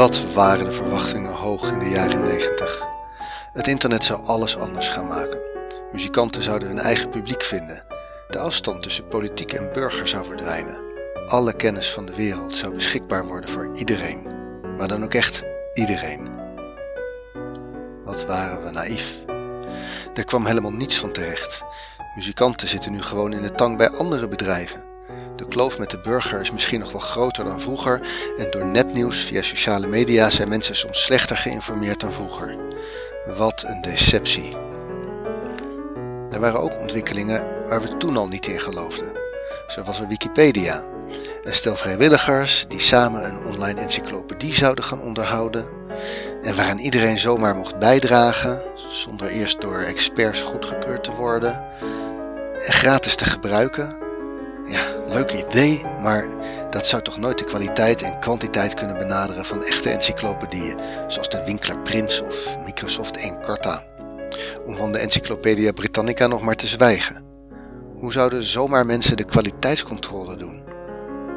Wat waren de verwachtingen hoog in de jaren 90? Het internet zou alles anders gaan maken. Muzikanten zouden hun eigen publiek vinden. De afstand tussen politiek en burger zou verdwijnen. Alle kennis van de wereld zou beschikbaar worden voor iedereen. Maar dan ook echt iedereen. Wat waren we naïef. Er kwam helemaal niets van terecht. Muzikanten zitten nu gewoon in de tang bij andere bedrijven. De kloof met de burger is misschien nog wel groter dan vroeger en door nepnieuws via sociale media zijn mensen soms slechter geïnformeerd dan vroeger. Wat een deceptie. Er waren ook ontwikkelingen waar we toen al niet in geloofden. Zo was er Wikipedia. Een stel vrijwilligers die samen een online encyclopedie zouden gaan onderhouden en waaraan iedereen zomaar mocht bijdragen, zonder eerst door experts goedgekeurd te worden, en gratis te gebruiken leuk idee, maar dat zou toch nooit de kwaliteit en kwantiteit kunnen benaderen van echte encyclopedieën, zoals de Winkler Prins of Microsoft Encarta. Om van de Encyclopedia Britannica nog maar te zwijgen. Hoe zouden zomaar mensen de kwaliteitscontrole doen?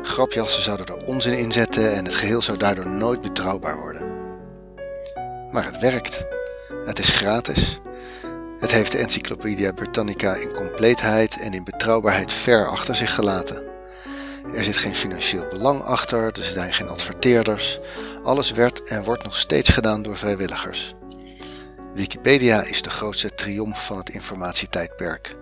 Grapjassen zouden er onzin in zetten en het geheel zou daardoor nooit betrouwbaar worden. Maar het werkt. Het is gratis het heeft de Encyclopedia Britannica in compleetheid en in betrouwbaarheid ver achter zich gelaten. Er zit geen financieel belang achter, er zijn geen adverteerders. Alles werd en wordt nog steeds gedaan door vrijwilligers. Wikipedia is de grootste triomf van het informatietijdperk.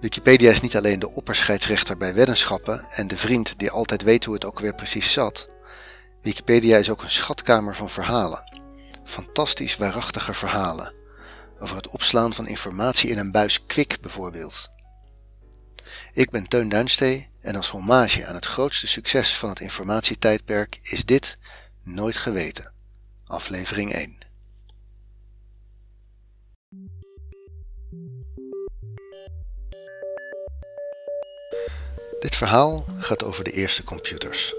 Wikipedia is niet alleen de opperscheidsrechter bij weddenschappen en de vriend die altijd weet hoe het ook weer precies zat. Wikipedia is ook een schatkamer van verhalen. Fantastisch waarachtige verhalen over het opslaan van informatie in een buis kwik bijvoorbeeld. Ik ben Teun Duinstee en als hommage aan het grootste succes van het informatietijdperk is dit Nooit Geweten, aflevering 1. Dit verhaal gaat over de eerste computers.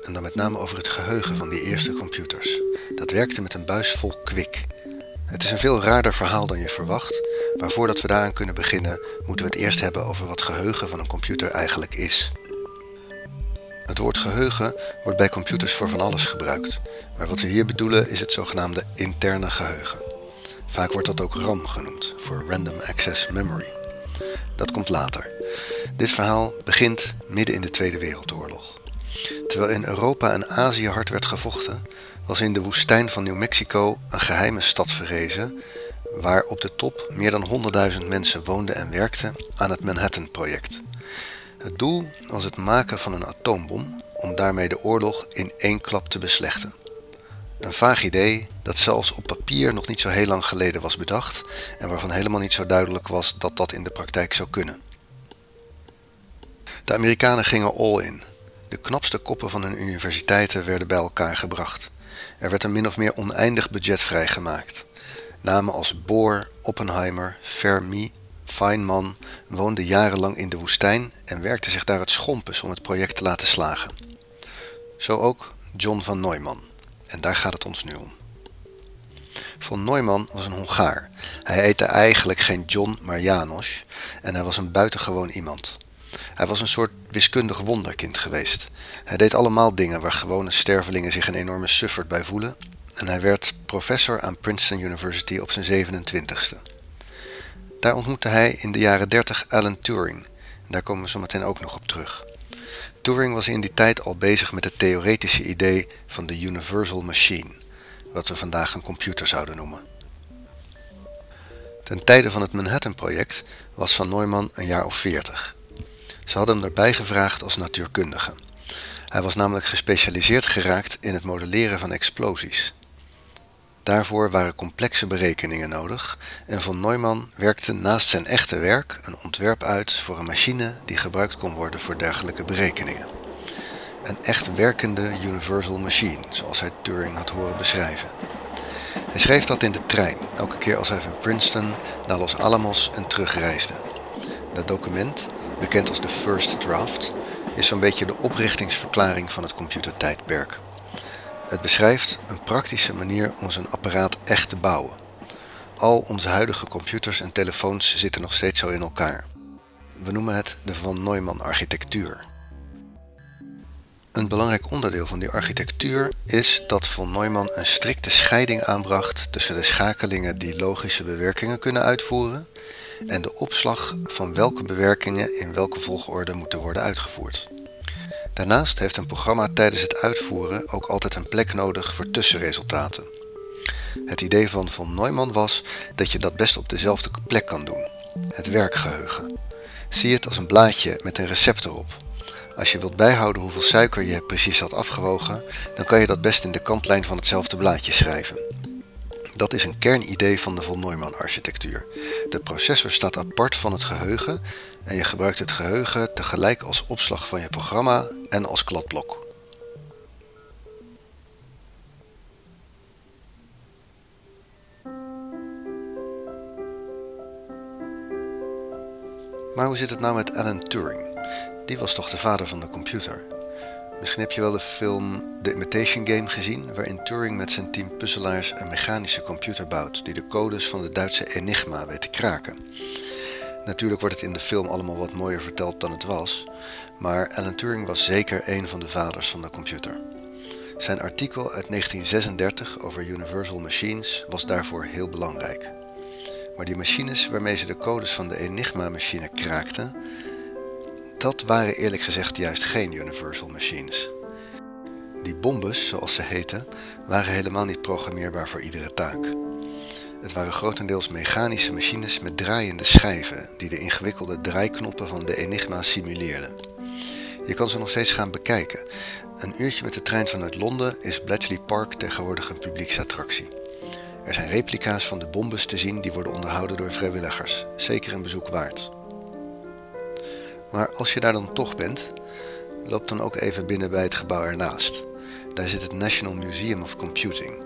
En dan met name over het geheugen van die eerste computers. Dat werkte met een buis vol kwik. Het is een veel raarder verhaal dan je verwacht, maar voordat we daaraan kunnen beginnen, moeten we het eerst hebben over wat geheugen van een computer eigenlijk is. Het woord geheugen wordt bij computers voor van alles gebruikt, maar wat we hier bedoelen is het zogenaamde interne geheugen. Vaak wordt dat ook RAM genoemd, voor Random Access Memory. Dat komt later. Dit verhaal begint midden in de Tweede Wereldoorlog. Terwijl in Europa en Azië hard werd gevochten, was in de woestijn van New Mexico een geheime stad verrezen, waar op de top meer dan 100.000 mensen woonden en werkten aan het Manhattan-project. Het doel was het maken van een atoombom om daarmee de oorlog in één klap te beslechten. Een vaag idee dat zelfs op papier nog niet zo heel lang geleden was bedacht en waarvan helemaal niet zo duidelijk was dat dat in de praktijk zou kunnen. De Amerikanen gingen all in. De knapste koppen van hun universiteiten werden bij elkaar gebracht. Er werd een min of meer oneindig budget vrijgemaakt. Namen als Bohr, Oppenheimer, Fermi, Feynman woonden jarenlang in de woestijn en werkten zich daar het schompens om het project te laten slagen. Zo ook John van Neumann. En daar gaat het ons nu om. Von Neumann was een Hongaar. Hij heette eigenlijk geen John, maar Janos. En hij was een buitengewoon iemand. Hij was een soort wiskundig wonderkind geweest. Hij deed allemaal dingen waar gewone stervelingen zich een enorme sufferd bij voelen. En hij werd professor aan Princeton University op zijn 27ste. Daar ontmoette hij in de jaren 30 Alan Turing. Daar komen we zo meteen ook nog op terug. Turing was in die tijd al bezig met het theoretische idee van de Universal Machine, wat we vandaag een computer zouden noemen. Ten tijde van het Manhattan-project was Van Neumann een jaar of 40. Ze hadden hem erbij gevraagd als natuurkundige. Hij was namelijk gespecialiseerd geraakt in het modelleren van explosies. Daarvoor waren complexe berekeningen nodig en von Neumann werkte naast zijn echte werk een ontwerp uit voor een machine die gebruikt kon worden voor dergelijke berekeningen. Een echt werkende universal machine, zoals hij Turing had horen beschrijven. Hij schreef dat in de trein, elke keer als hij van Princeton naar Los Alamos en terugreisde. Dat document, bekend als de First Draft, is zo'n beetje de oprichtingsverklaring van het computertijdperk. Het beschrijft een praktische manier om zo'n apparaat echt te bouwen. Al onze huidige computers en telefoons zitten nog steeds zo in elkaar. We noemen het de Van Neumann architectuur. Een belangrijk onderdeel van die architectuur is dat von Neumann een strikte scheiding aanbracht tussen de schakelingen die logische bewerkingen kunnen uitvoeren en de opslag van welke bewerkingen in welke volgorde moeten worden uitgevoerd. Daarnaast heeft een programma tijdens het uitvoeren ook altijd een plek nodig voor tussenresultaten. Het idee van von Neumann was dat je dat best op dezelfde plek kan doen, het werkgeheugen. Zie het als een blaadje met een recept erop. Als je wilt bijhouden hoeveel suiker je precies had afgewogen, dan kan je dat best in de kantlijn van hetzelfde blaadje schrijven. Dat is een kernidee van de von Neumann architectuur. De processor staat apart van het geheugen en je gebruikt het geheugen tegelijk als opslag van je programma en als kladblok. Maar hoe zit het nou met Alan Turing? Die was toch de vader van de computer? Misschien heb je wel de film The Imitation Game gezien, waarin Turing met zijn team puzzelaars een mechanische computer bouwt die de codes van de Duitse Enigma weet te kraken. Natuurlijk wordt het in de film allemaal wat mooier verteld dan het was, maar Alan Turing was zeker een van de vaders van de computer. Zijn artikel uit 1936 over Universal Machines was daarvoor heel belangrijk. Maar die machines waarmee ze de codes van de Enigma-machine kraakten, dat waren eerlijk gezegd juist geen Universal Machines. Die bombes, zoals ze heten, waren helemaal niet programmeerbaar voor iedere taak. Het waren grotendeels mechanische machines met draaiende schijven die de ingewikkelde draaiknoppen van de Enigma simuleerden. Je kan ze nog steeds gaan bekijken. Een uurtje met de trein vanuit Londen is Bletchley Park tegenwoordig een publieksattractie. Er zijn replica's van de bombes te zien die worden onderhouden door vrijwilligers, zeker een bezoek waard. Maar als je daar dan toch bent, loop dan ook even binnen bij het gebouw ernaast. Daar zit het National Museum of Computing.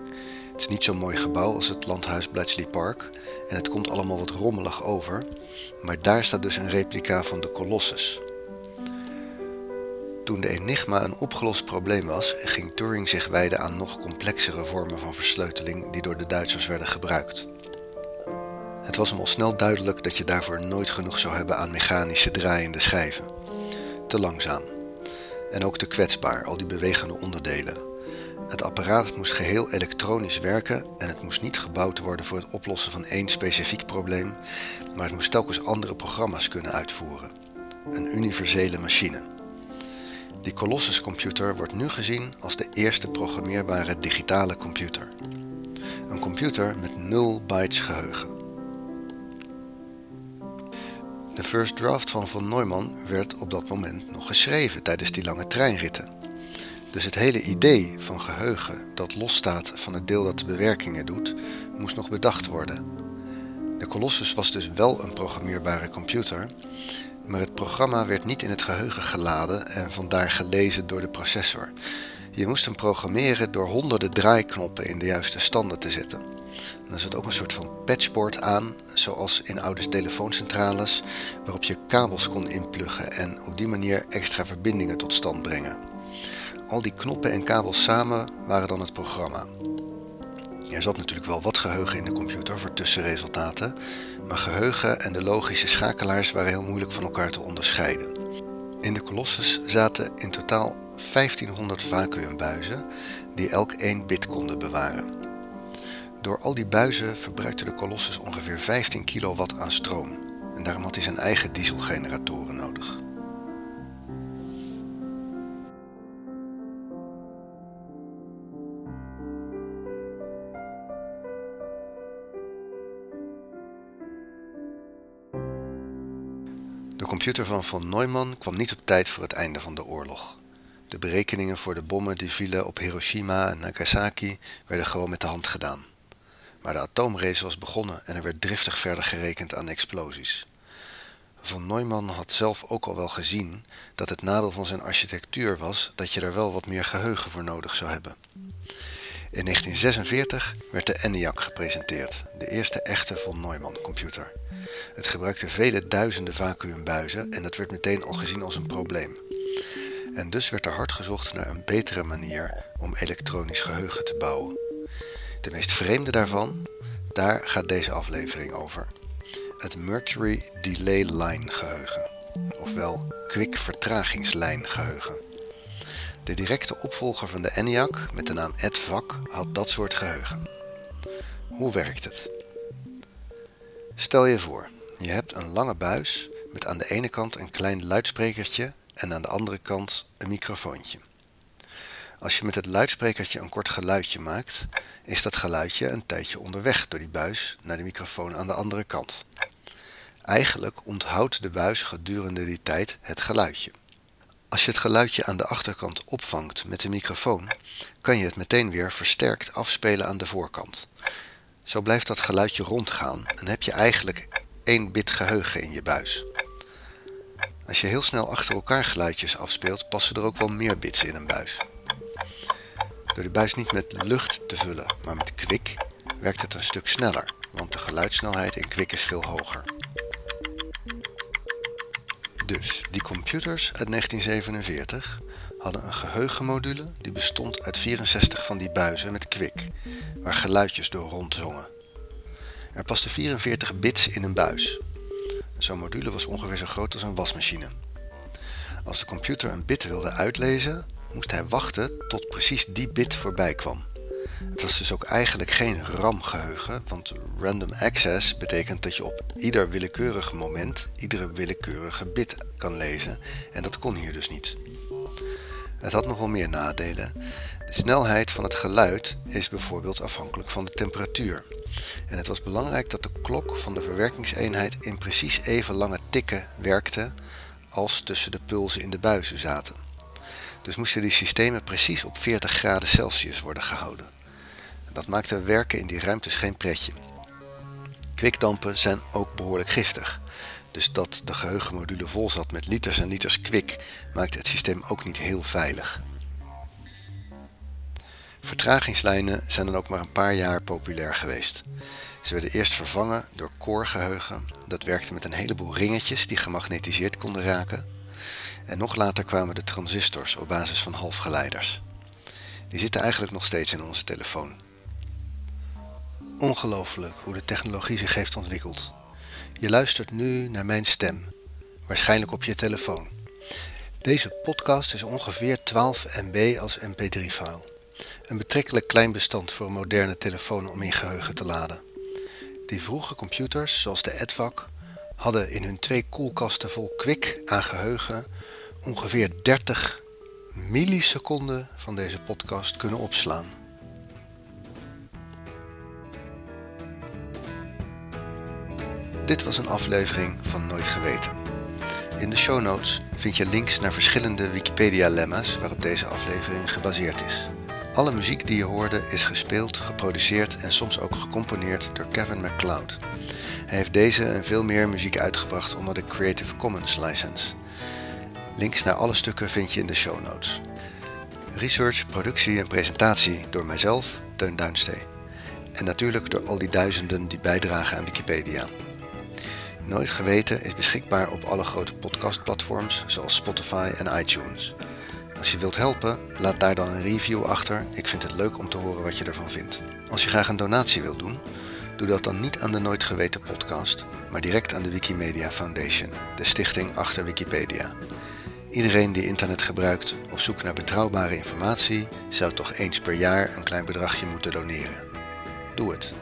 Het is niet zo'n mooi gebouw als het landhuis Bletchley Park en het komt allemaal wat rommelig over, maar daar staat dus een replica van de Colossus. Toen de Enigma een opgelost probleem was, ging Turing zich wijden aan nog complexere vormen van versleuteling die door de Duitsers werden gebruikt. Het was hem al snel duidelijk dat je daarvoor nooit genoeg zou hebben aan mechanische draaiende schijven. Te langzaam. En ook te kwetsbaar, al die bewegende onderdelen. Het apparaat moest geheel elektronisch werken en het moest niet gebouwd worden voor het oplossen van één specifiek probleem, maar het moest telkens andere programma's kunnen uitvoeren. Een universele machine. Die Colossus computer wordt nu gezien als de eerste programmeerbare digitale computer. Een computer met 0 bytes geheugen. De first draft van von Neumann werd op dat moment nog geschreven tijdens die lange treinritten. Dus het hele idee van geheugen dat losstaat van het deel dat de bewerkingen doet, moest nog bedacht worden. De Colossus was dus wel een programmeerbare computer, maar het programma werd niet in het geheugen geladen en vandaar gelezen door de processor. Je moest hem programmeren door honderden draaiknoppen in de juiste standen te zetten. Er zat ook een soort van patchboard aan, zoals in oude telefooncentrales, waarop je kabels kon inpluggen en op die manier extra verbindingen tot stand brengen. Al die knoppen en kabels samen waren dan het programma. Er zat natuurlijk wel wat geheugen in de computer voor tussenresultaten, maar geheugen en de logische schakelaars waren heel moeilijk van elkaar te onderscheiden. In de Colossus zaten in totaal 1500 vacuümbuizen die elk 1 bit konden bewaren. Door al die buizen verbruikte de Colossus ongeveer 15 kilowatt aan stroom en daarom had hij zijn eigen dieselgeneratoren nodig. De computer van von Neumann kwam niet op tijd voor het einde van de oorlog. De berekeningen voor de bommen die vielen op Hiroshima en Nagasaki werden gewoon met de hand gedaan. Maar de atoomrace was begonnen en er werd driftig verder gerekend aan explosies. Von Neumann had zelf ook al wel gezien dat het nadeel van zijn architectuur was dat je er wel wat meer geheugen voor nodig zou hebben. In 1946 werd de ENIAC gepresenteerd, de eerste echte von Neumann computer. Het gebruikte vele duizenden vacuümbuizen en dat werd meteen al gezien als een probleem. En dus werd er hard gezocht naar een betere manier om elektronisch geheugen te bouwen. De meest vreemde daarvan, daar gaat deze aflevering over. Het Mercury Delay Line geheugen, ofwel Quick vertragingslijn geheugen. De directe opvolger van de ENIAC met de naam EDVAC had dat soort geheugen. Hoe werkt het? Stel je voor, je hebt een lange buis met aan de ene kant een klein luidsprekertje en aan de andere kant een microfoontje. Als je met het luidsprekertje een kort geluidje maakt, is dat geluidje een tijdje onderweg door die buis naar de microfoon aan de andere kant. Eigenlijk onthoudt de buis gedurende die tijd het geluidje. Als je het geluidje aan de achterkant opvangt met de microfoon, kan je het meteen weer versterkt afspelen aan de voorkant. Zo blijft dat geluidje rondgaan en heb je eigenlijk één bit geheugen in je buis. Als je heel snel achter elkaar geluidjes afspeelt, passen er ook wel meer bits in een buis. Door de buis niet met lucht te vullen, maar met kwik, werkt het een stuk sneller, want de geluidssnelheid in kwik is veel hoger. Dus, die computers uit 1947 hadden een geheugenmodule die bestond uit 64 van die buizen met kwik, waar geluidjes door rondzongen. Er pasten 44 bits in een buis. Zo'n module was ongeveer zo groot als een wasmachine. Als de computer een bit wilde uitlezen, moest hij wachten tot precies die bit voorbij kwam. Het was dus ook eigenlijk geen RAM-geheugen, want random access betekent dat je op ieder willekeurig moment iedere willekeurige bit kan lezen en dat kon hier dus niet. Het had nog wel meer nadelen. De snelheid van het geluid is bijvoorbeeld afhankelijk van de temperatuur. En het was belangrijk dat de klok van de verwerkingseenheid in precies even lange tikken werkte als tussen de pulsen in de buizen zaten. Dus moesten die systemen precies op 40 graden Celsius worden gehouden. Dat maakte werken in die ruimtes geen pretje. Kwikdampen zijn ook behoorlijk giftig. Dus dat de geheugenmodule vol zat met liters en liters kwik maakte het systeem ook niet heel veilig. Vertragingslijnen zijn dan ook maar een paar jaar populair geweest. Ze werden eerst vervangen door core-geheugen. Dat werkte met een heleboel ringetjes die gemagnetiseerd konden raken. En nog later kwamen de transistors op basis van halfgeleiders. Die zitten eigenlijk nog steeds in onze telefoon. Ongelooflijk hoe de technologie zich heeft ontwikkeld. Je luistert nu naar mijn stem, waarschijnlijk op je telefoon. Deze podcast is ongeveer 12 MB als MP3-file. Een betrekkelijk klein bestand voor een moderne telefoon om in geheugen te laden. Die vroege computers, zoals de EDVAC, hadden in hun twee koelkasten vol kwik aan geheugen ongeveer 30 milliseconden van deze podcast kunnen opslaan. Dit was een aflevering van Nooit Geweten. In de show notes vind je links naar verschillende Wikipedia-lemma's waarop deze aflevering gebaseerd is. Alle muziek die je hoorde is gespeeld, geproduceerd en soms ook gecomponeerd door Kevin MacLeod. Hij heeft deze en veel meer muziek uitgebracht onder de Creative Commons license. Links naar alle stukken vind je in de show notes. Research, productie en presentatie door mijzelf, Teun Duinstee. En natuurlijk door al die duizenden die bijdragen aan Wikipedia. Nooit Geweten is beschikbaar op alle grote podcastplatforms zoals Spotify en iTunes. Als je wilt helpen, laat daar dan een review achter. Ik vind het leuk om te horen wat je ervan vindt. Als je graag een donatie wilt doen, doe dat dan niet aan de Nooit Geweten podcast, maar direct aan de Wikimedia Foundation, de stichting achter Wikipedia. Iedereen die internet gebruikt op zoek naar betrouwbare informatie zou toch eens per jaar een klein bedragje moeten doneren. Doe het.